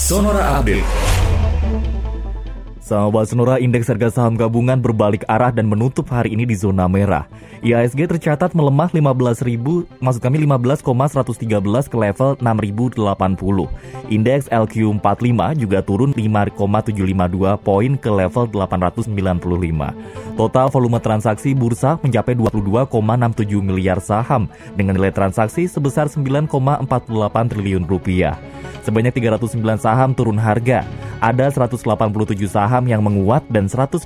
Sonora Update. Sahabat Sonora, indeks harga saham gabungan berbalik arah dan menutup hari ini di zona merah. IASG tercatat melemah 15.000, maksud kami 15,113 ke level 6.080. Indeks LQ45 juga turun 5,752 poin ke level 895. Total volume transaksi bursa mencapai 22,67 miliar saham dengan nilai transaksi sebesar 9,48 triliun rupiah. Sebanyak 309 saham turun harga ada 187 saham yang menguat dan 155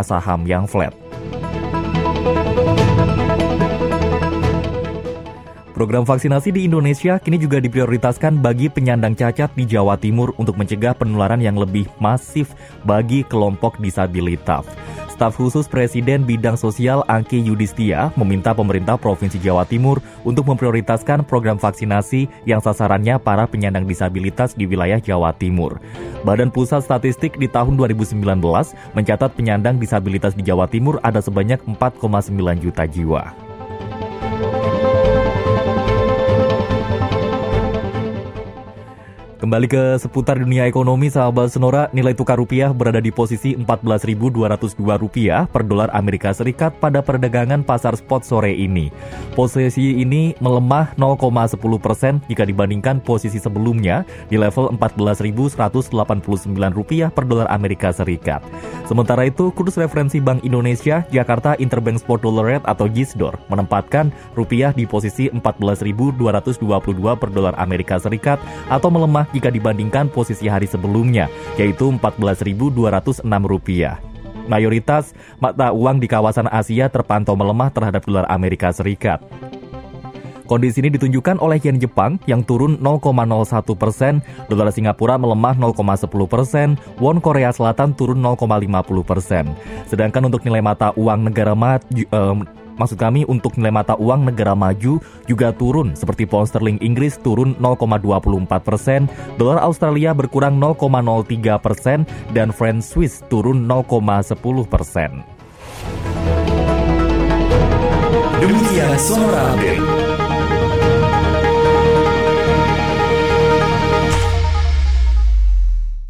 saham yang flat. Program vaksinasi di Indonesia kini juga diprioritaskan bagi penyandang cacat di Jawa Timur untuk mencegah penularan yang lebih masif bagi kelompok disabilitas. Staf khusus Presiden Bidang Sosial Angki Yudistia meminta pemerintah Provinsi Jawa Timur untuk memprioritaskan program vaksinasi yang sasarannya para penyandang disabilitas di wilayah Jawa Timur. Badan Pusat Statistik di tahun 2019 mencatat penyandang disabilitas di Jawa Timur ada sebanyak 4,9 juta jiwa. Kembali ke seputar dunia ekonomi, sahabat Senora, nilai tukar rupiah berada di posisi 14.202 rupiah per dolar Amerika Serikat pada perdagangan pasar spot sore ini. Posisi ini melemah 0,10 persen jika dibandingkan posisi sebelumnya di level 14.189 rupiah per dolar Amerika Serikat. Sementara itu, kurs referensi Bank Indonesia Jakarta Interbank Spot Dollar Rate atau JISDOR menempatkan rupiah di posisi 14.222 per dolar Amerika Serikat atau melemah jika dibandingkan posisi hari sebelumnya, yaitu Rp14.206. Mayoritas mata uang di kawasan Asia terpantau melemah terhadap dolar Amerika Serikat. Kondisi ini ditunjukkan oleh yen Jepang yang turun 0,01 persen, dolar Singapura melemah 0,10 persen, won Korea Selatan turun 0,50 persen. Sedangkan untuk nilai mata uang negara maju, uh, maksud kami untuk nilai mata uang negara maju juga turun seperti pound sterling Inggris turun 0,24 persen, dolar Australia berkurang 0,03 persen, dan franc Swiss turun 0,10 persen. Demikian Sonora Update.